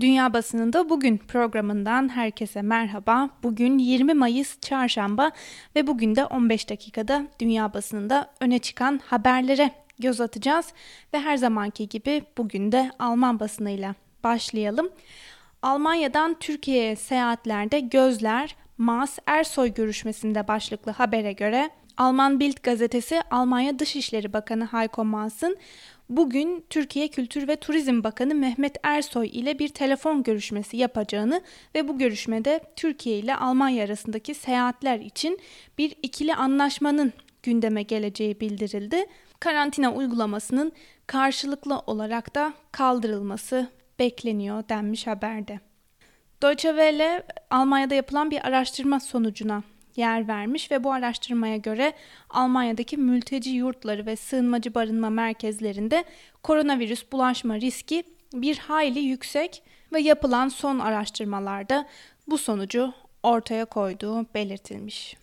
Dünya Basınında Bugün programından herkese merhaba. Bugün 20 Mayıs Çarşamba ve bugün de 15 dakikada Dünya Basınında öne çıkan haberlere göz atacağız. Ve her zamanki gibi bugün de Alman basınıyla başlayalım. Almanya'dan Türkiye'ye seyahatlerde gözler Maas Ersoy görüşmesinde başlıklı habere göre Alman Bild gazetesi Almanya Dışişleri Bakanı Heiko Maas'ın bugün Türkiye Kültür ve Turizm Bakanı Mehmet Ersoy ile bir telefon görüşmesi yapacağını ve bu görüşmede Türkiye ile Almanya arasındaki seyahatler için bir ikili anlaşmanın gündeme geleceği bildirildi. Karantina uygulamasının karşılıklı olarak da kaldırılması bekleniyor denmiş haberde. Deutsche Welle Almanya'da yapılan bir araştırma sonucuna yer vermiş ve bu araştırmaya göre Almanya'daki mülteci yurtları ve sığınmacı barınma merkezlerinde koronavirüs bulaşma riski bir hayli yüksek ve yapılan son araştırmalarda bu sonucu ortaya koyduğu belirtilmiş.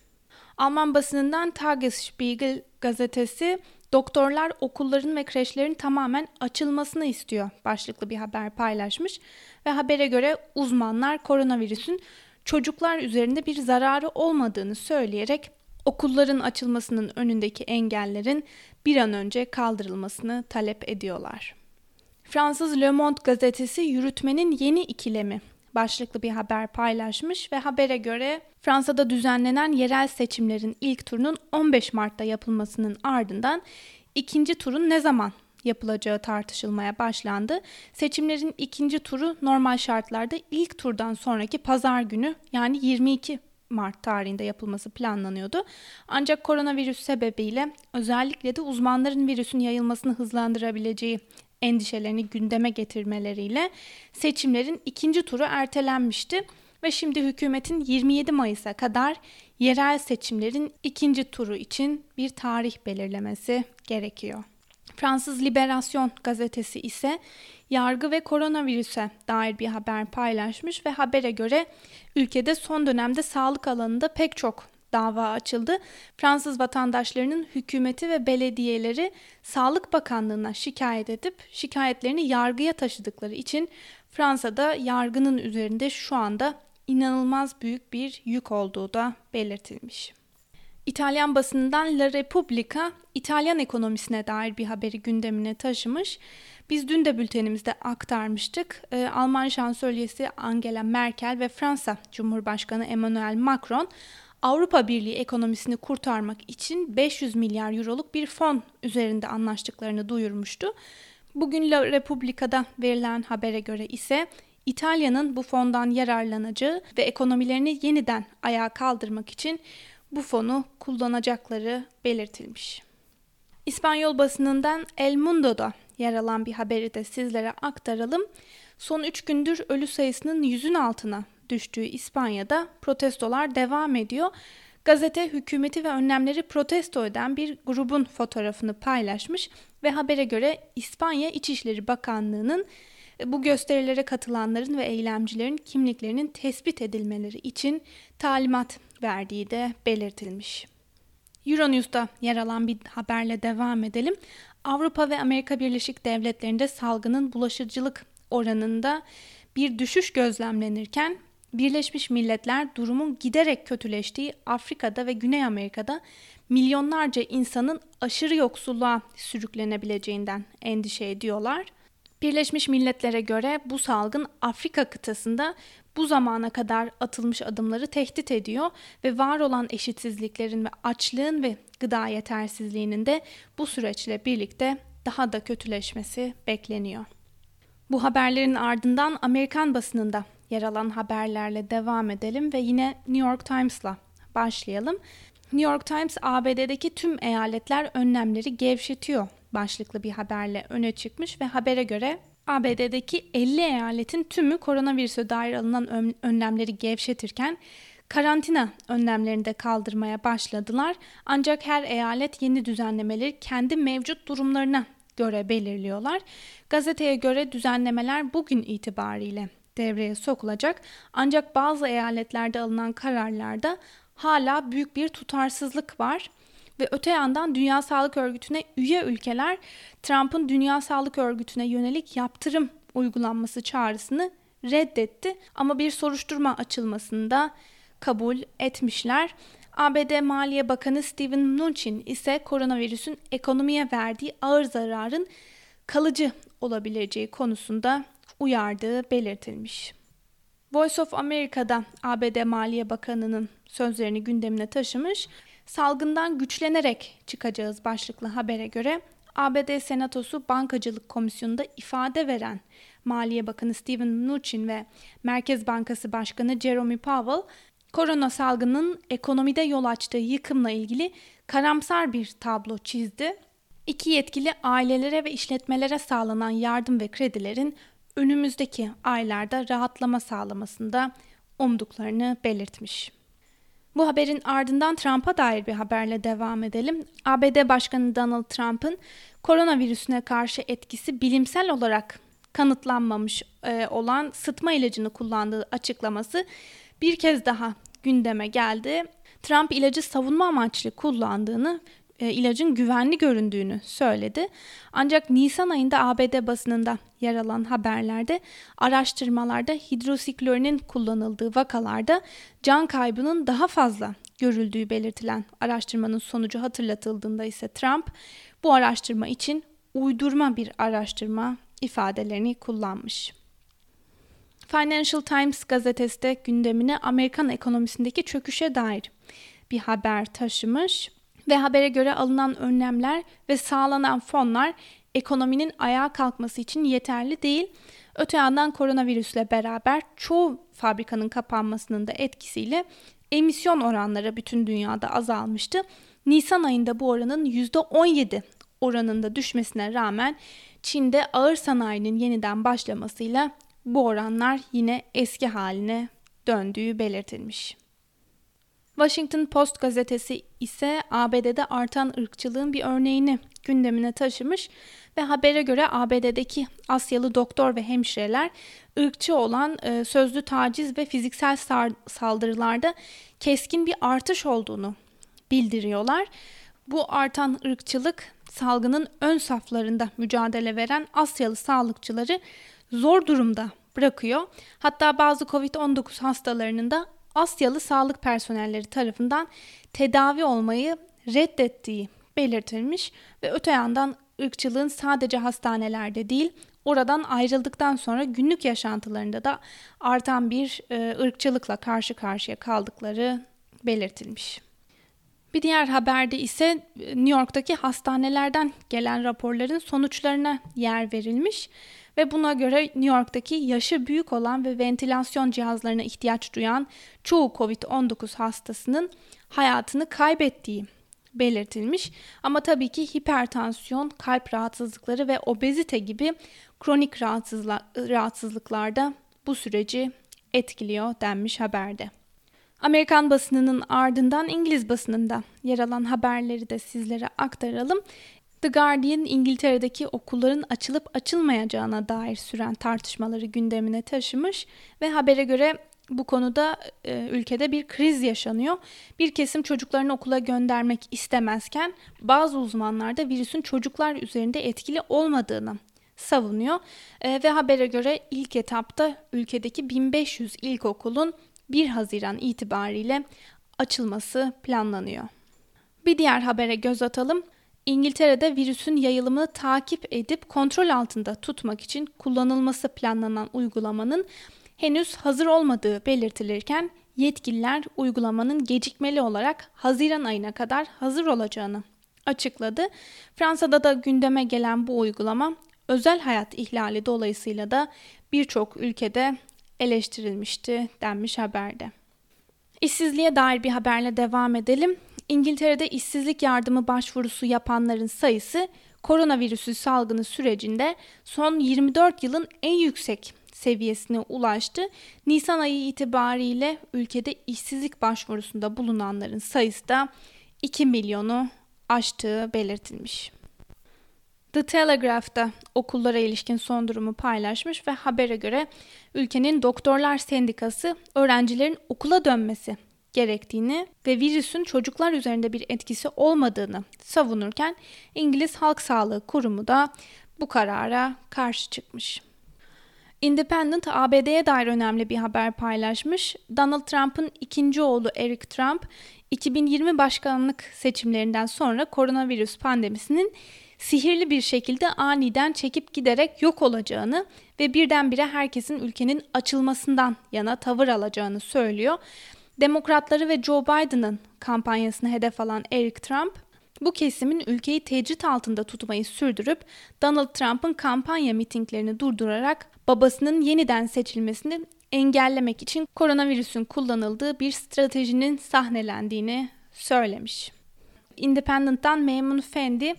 Alman basınından Tagesspiegel gazetesi doktorlar okulların ve kreşlerin tamamen açılmasını istiyor başlıklı bir haber paylaşmış ve habere göre uzmanlar koronavirüsün çocuklar üzerinde bir zararı olmadığını söyleyerek okulların açılmasının önündeki engellerin bir an önce kaldırılmasını talep ediyorlar. Fransız Le Monde gazetesi yürütmenin yeni ikilemi başlıklı bir haber paylaşmış ve habere göre Fransa'da düzenlenen yerel seçimlerin ilk turunun 15 Mart'ta yapılmasının ardından ikinci turun ne zaman yapılacağı tartışılmaya başlandı. Seçimlerin ikinci turu normal şartlarda ilk turdan sonraki pazar günü yani 22 Mart tarihinde yapılması planlanıyordu. Ancak koronavirüs sebebiyle özellikle de uzmanların virüsün yayılmasını hızlandırabileceği endişelerini gündeme getirmeleriyle seçimlerin ikinci turu ertelenmişti ve şimdi hükümetin 27 Mayıs'a kadar yerel seçimlerin ikinci turu için bir tarih belirlemesi gerekiyor. Fransız Liberasyon gazetesi ise yargı ve koronavirüse dair bir haber paylaşmış ve habere göre ülkede son dönemde sağlık alanında pek çok dava açıldı. Fransız vatandaşlarının hükümeti ve belediyeleri Sağlık Bakanlığı'na şikayet edip şikayetlerini yargıya taşıdıkları için Fransa'da yargının üzerinde şu anda inanılmaz büyük bir yük olduğu da belirtilmiş. İtalyan basınından La Repubblica, İtalyan ekonomisine dair bir haberi gündemine taşımış. Biz dün de bültenimizde aktarmıştık. Ee, Alman şansölyesi Angela Merkel ve Fransa Cumhurbaşkanı Emmanuel Macron Avrupa Birliği ekonomisini kurtarmak için 500 milyar euroluk bir fon üzerinde anlaştıklarını duyurmuştu. Bugün La Repubblica'da verilen habere göre ise İtalya'nın bu fondan yararlanacağı ve ekonomilerini yeniden ayağa kaldırmak için bu fonu kullanacakları belirtilmiş. İspanyol basınından El Mundo'da yer alan bir haberi de sizlere aktaralım. Son 3 gündür ölü sayısının yüzün altına düştüğü İspanya'da protestolar devam ediyor. Gazete hükümeti ve önlemleri protesto eden bir grubun fotoğrafını paylaşmış ve habere göre İspanya İçişleri Bakanlığı'nın bu gösterilere katılanların ve eylemcilerin kimliklerinin tespit edilmeleri için talimat verdiği de belirtilmiş. Euronews'ta yer alan bir haberle devam edelim. Avrupa ve Amerika Birleşik Devletleri'nde salgının bulaşıcılık oranında bir düşüş gözlemlenirken Birleşmiş Milletler durumun giderek kötüleştiği Afrika'da ve Güney Amerika'da milyonlarca insanın aşırı yoksulluğa sürüklenebileceğinden endişe ediyorlar. Birleşmiş Milletler'e göre bu salgın Afrika kıtasında bu zamana kadar atılmış adımları tehdit ediyor ve var olan eşitsizliklerin ve açlığın ve gıda yetersizliğinin de bu süreçle birlikte daha da kötüleşmesi bekleniyor. Bu haberlerin ardından Amerikan basınında yer alan haberlerle devam edelim ve yine New York Times'la başlayalım. New York Times ABD'deki tüm eyaletler önlemleri gevşetiyor başlıklı bir haberle öne çıkmış ve habere göre ABD'deki 50 eyaletin tümü koronavirüse dair alınan önlemleri gevşetirken karantina önlemlerini de kaldırmaya başladılar. Ancak her eyalet yeni düzenlemeleri kendi mevcut durumlarına göre belirliyorlar. Gazeteye göre düzenlemeler bugün itibariyle devreye sokulacak. Ancak bazı eyaletlerde alınan kararlarda hala büyük bir tutarsızlık var. Ve öte yandan Dünya Sağlık Örgütü'ne üye ülkeler Trump'ın Dünya Sağlık Örgütü'ne yönelik yaptırım uygulanması çağrısını reddetti ama bir soruşturma açılmasını da kabul etmişler. ABD Maliye Bakanı Steven Mnuchin ise koronavirüsün ekonomiye verdiği ağır zararın kalıcı olabileceği konusunda uyardığı belirtilmiş. Voice of America'da ABD Maliye Bakanı'nın sözlerini gündemine taşımış. Salgından güçlenerek çıkacağız başlıklı habere göre ABD Senatosu Bankacılık Komisyonu'nda ifade veren Maliye Bakanı Steven Mnuchin ve Merkez Bankası Başkanı Jerome Powell korona salgının ekonomide yol açtığı yıkımla ilgili karamsar bir tablo çizdi. İki yetkili ailelere ve işletmelere sağlanan yardım ve kredilerin önümüzdeki aylarda rahatlama sağlamasında umduklarını belirtmiş. Bu haberin ardından Trump'a dair bir haberle devam edelim. ABD Başkanı Donald Trump'ın koronavirüsüne karşı etkisi bilimsel olarak kanıtlanmamış e, olan sıtma ilacını kullandığı açıklaması bir kez daha gündeme geldi. Trump ilacı savunma amaçlı kullandığını e, ilacın güvenli göründüğünü söyledi. Ancak Nisan ayında ABD basınında yer alan haberlerde araştırmalarda hidrosiklorinin kullanıldığı vakalarda can kaybının daha fazla görüldüğü belirtilen araştırmanın sonucu hatırlatıldığında ise Trump bu araştırma için uydurma bir araştırma ifadelerini kullanmış. Financial Times gazetesi de gündemine Amerikan ekonomisindeki çöküşe dair bir haber taşımış ve habere göre alınan önlemler ve sağlanan fonlar ekonominin ayağa kalkması için yeterli değil. Öte yandan koronavirüsle beraber çoğu fabrikanın kapanmasının da etkisiyle emisyon oranları bütün dünyada azalmıştı. Nisan ayında bu oranın %17 oranında düşmesine rağmen Çin'de ağır sanayinin yeniden başlamasıyla bu oranlar yine eski haline döndüğü belirtilmiş. Washington Post gazetesi ise ABD'de artan ırkçılığın bir örneğini gündemine taşımış ve habere göre ABD'deki Asyalı doktor ve hemşireler ırkçı olan e, sözlü taciz ve fiziksel saldırılarda keskin bir artış olduğunu bildiriyorlar. Bu artan ırkçılık salgının ön saflarında mücadele veren Asyalı sağlıkçıları zor durumda bırakıyor. Hatta bazı COVID-19 hastalarının da Asyalı sağlık personelleri tarafından tedavi olmayı reddettiği belirtilmiş ve öte yandan ırkçılığın sadece hastanelerde değil oradan ayrıldıktan sonra günlük yaşantılarında da artan bir e, ırkçılıkla karşı karşıya kaldıkları belirtilmiş. Bir diğer haberde ise New York'taki hastanelerden gelen raporların sonuçlarına yer verilmiş ve buna göre New York'taki yaşı büyük olan ve ventilasyon cihazlarına ihtiyaç duyan çoğu COVID-19 hastasının hayatını kaybettiği belirtilmiş. Ama tabii ki hipertansiyon, kalp rahatsızlıkları ve obezite gibi kronik rahatsızlıklarda bu süreci etkiliyor denmiş haberde. Amerikan basınının ardından İngiliz basınında yer alan haberleri de sizlere aktaralım. The Guardian İngiltere'deki okulların açılıp açılmayacağına dair süren tartışmaları gündemine taşımış ve habere göre bu konuda e, ülkede bir kriz yaşanıyor. Bir kesim çocuklarını okula göndermek istemezken bazı uzmanlar da virüsün çocuklar üzerinde etkili olmadığını savunuyor. E, ve habere göre ilk etapta ülkedeki 1500 ilkokulun 1 Haziran itibariyle açılması planlanıyor. Bir diğer habere göz atalım. İngiltere'de virüsün yayılımını takip edip kontrol altında tutmak için kullanılması planlanan uygulamanın henüz hazır olmadığı belirtilirken yetkililer uygulamanın gecikmeli olarak Haziran ayına kadar hazır olacağını açıkladı. Fransa'da da gündeme gelen bu uygulama özel hayat ihlali dolayısıyla da birçok ülkede eleştirilmişti denmiş haberde. İşsizliğe dair bir haberle devam edelim. İngiltere'de işsizlik yardımı başvurusu yapanların sayısı koronavirüsü salgını sürecinde son 24 yılın en yüksek seviyesine ulaştı. Nisan ayı itibariyle ülkede işsizlik başvurusunda bulunanların sayısı da 2 milyonu aştığı belirtilmiş. The Telegraph'ta okullara ilişkin son durumu paylaşmış ve habere göre ülkenin doktorlar sendikası öğrencilerin okula dönmesi gerektiğini ve virüsün çocuklar üzerinde bir etkisi olmadığını savunurken İngiliz Halk Sağlığı Kurumu da bu karara karşı çıkmış. Independent ABD'ye dair önemli bir haber paylaşmış. Donald Trump'ın ikinci oğlu Eric Trump 2020 başkanlık seçimlerinden sonra koronavirüs pandemisinin sihirli bir şekilde aniden çekip giderek yok olacağını ve birdenbire herkesin ülkenin açılmasından yana tavır alacağını söylüyor. Demokratları ve Joe Biden'ın kampanyasını hedef alan Eric Trump, bu kesimin ülkeyi tecrit altında tutmayı sürdürüp Donald Trump'ın kampanya mitinglerini durdurarak babasının yeniden seçilmesini engellemek için koronavirüsün kullanıldığı bir stratejinin sahnelendiğini söylemiş. Independent'tan Memnun Fendi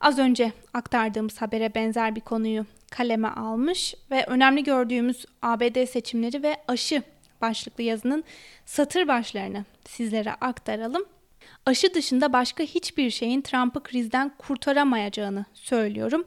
az önce aktardığımız habere benzer bir konuyu kaleme almış ve önemli gördüğümüz ABD seçimleri ve aşı başlıklı yazının satır başlarını sizlere aktaralım. Aşı dışında başka hiçbir şeyin Trump'ı krizden kurtaramayacağını söylüyorum.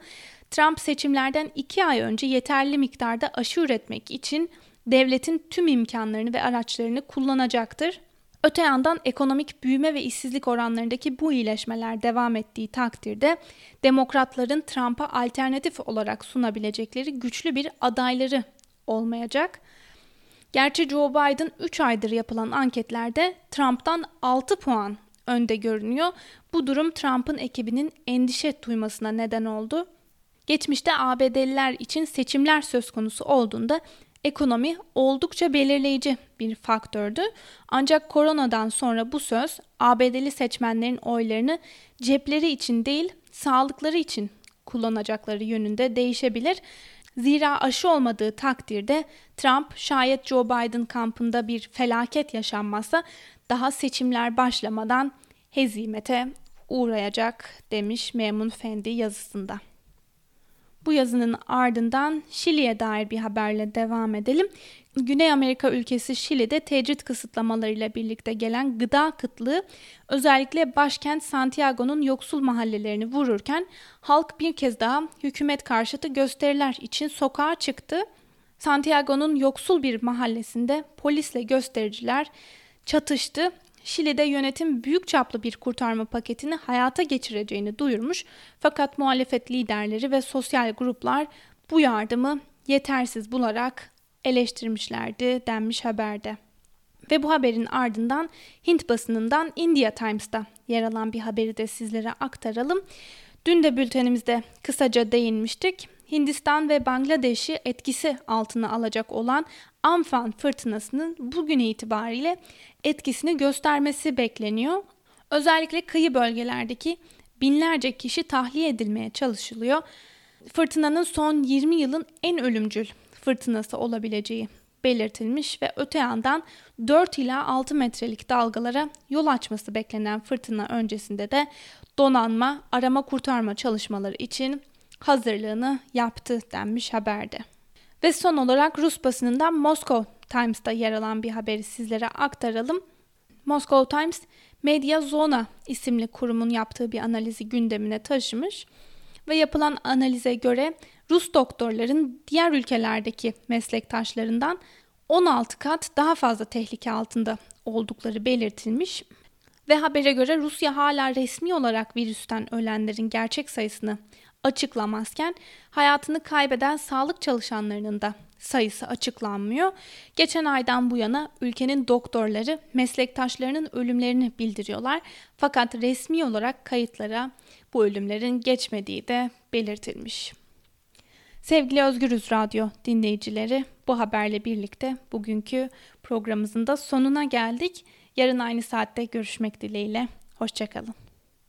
Trump seçimlerden iki ay önce yeterli miktarda aşı üretmek için devletin tüm imkanlarını ve araçlarını kullanacaktır. Öte yandan ekonomik büyüme ve işsizlik oranlarındaki bu iyileşmeler devam ettiği takdirde demokratların Trump'a alternatif olarak sunabilecekleri güçlü bir adayları olmayacak. Gerçi Joe Biden 3 aydır yapılan anketlerde Trump'tan 6 puan önde görünüyor. Bu durum Trump'ın ekibinin endişe duymasına neden oldu. Geçmişte ABD'liler için seçimler söz konusu olduğunda ekonomi oldukça belirleyici bir faktördü. Ancak koronadan sonra bu söz ABD'li seçmenlerin oylarını cepleri için değil, sağlıkları için kullanacakları yönünde değişebilir. Zira aşı olmadığı takdirde Trump şayet Joe Biden kampında bir felaket yaşanmazsa daha seçimler başlamadan hezimete uğrayacak demiş Memun Fendi yazısında. Bu yazının ardından Şili'ye dair bir haberle devam edelim. Güney Amerika ülkesi Şili'de tecrit kısıtlamalarıyla birlikte gelen gıda kıtlığı özellikle başkent Santiago'nun yoksul mahallelerini vururken halk bir kez daha hükümet karşıtı gösteriler için sokağa çıktı. Santiago'nun yoksul bir mahallesinde polisle göstericiler çatıştı Şili'de yönetim büyük çaplı bir kurtarma paketini hayata geçireceğini duyurmuş fakat muhalefet liderleri ve sosyal gruplar bu yardımı yetersiz bularak eleştirmişlerdi denmiş haberde. Ve bu haberin ardından Hint basınından India Times'ta yer alan bir haberi de sizlere aktaralım. Dün de bültenimizde kısaca değinmiştik. Hindistan ve Bangladeş'i etkisi altına alacak olan Amphan fırtınasının bugün itibariyle etkisini göstermesi bekleniyor. Özellikle kıyı bölgelerdeki binlerce kişi tahliye edilmeye çalışılıyor. Fırtınanın son 20 yılın en ölümcül fırtınası olabileceği belirtilmiş ve öte yandan 4 ila 6 metrelik dalgalara yol açması beklenen fırtına öncesinde de donanma arama kurtarma çalışmaları için hazırlığını yaptı denmiş haberde. Ve son olarak Rus basınından Moscow Times'ta yer alan bir haberi sizlere aktaralım. Moscow Times, Media Zona isimli kurumun yaptığı bir analizi gündemine taşımış ve yapılan analize göre Rus doktorların diğer ülkelerdeki meslektaşlarından 16 kat daha fazla tehlike altında oldukları belirtilmiş ve habere göre Rusya hala resmi olarak virüsten ölenlerin gerçek sayısını açıklamazken hayatını kaybeden sağlık çalışanlarının da sayısı açıklanmıyor. Geçen aydan bu yana ülkenin doktorları meslektaşlarının ölümlerini bildiriyorlar. Fakat resmi olarak kayıtlara bu ölümlerin geçmediği de belirtilmiş. Sevgili Özgürüz Radyo dinleyicileri, bu haberle birlikte bugünkü programımızın da sonuna geldik. Yarın aynı saatte görüşmek dileğiyle. Hoşçakalın.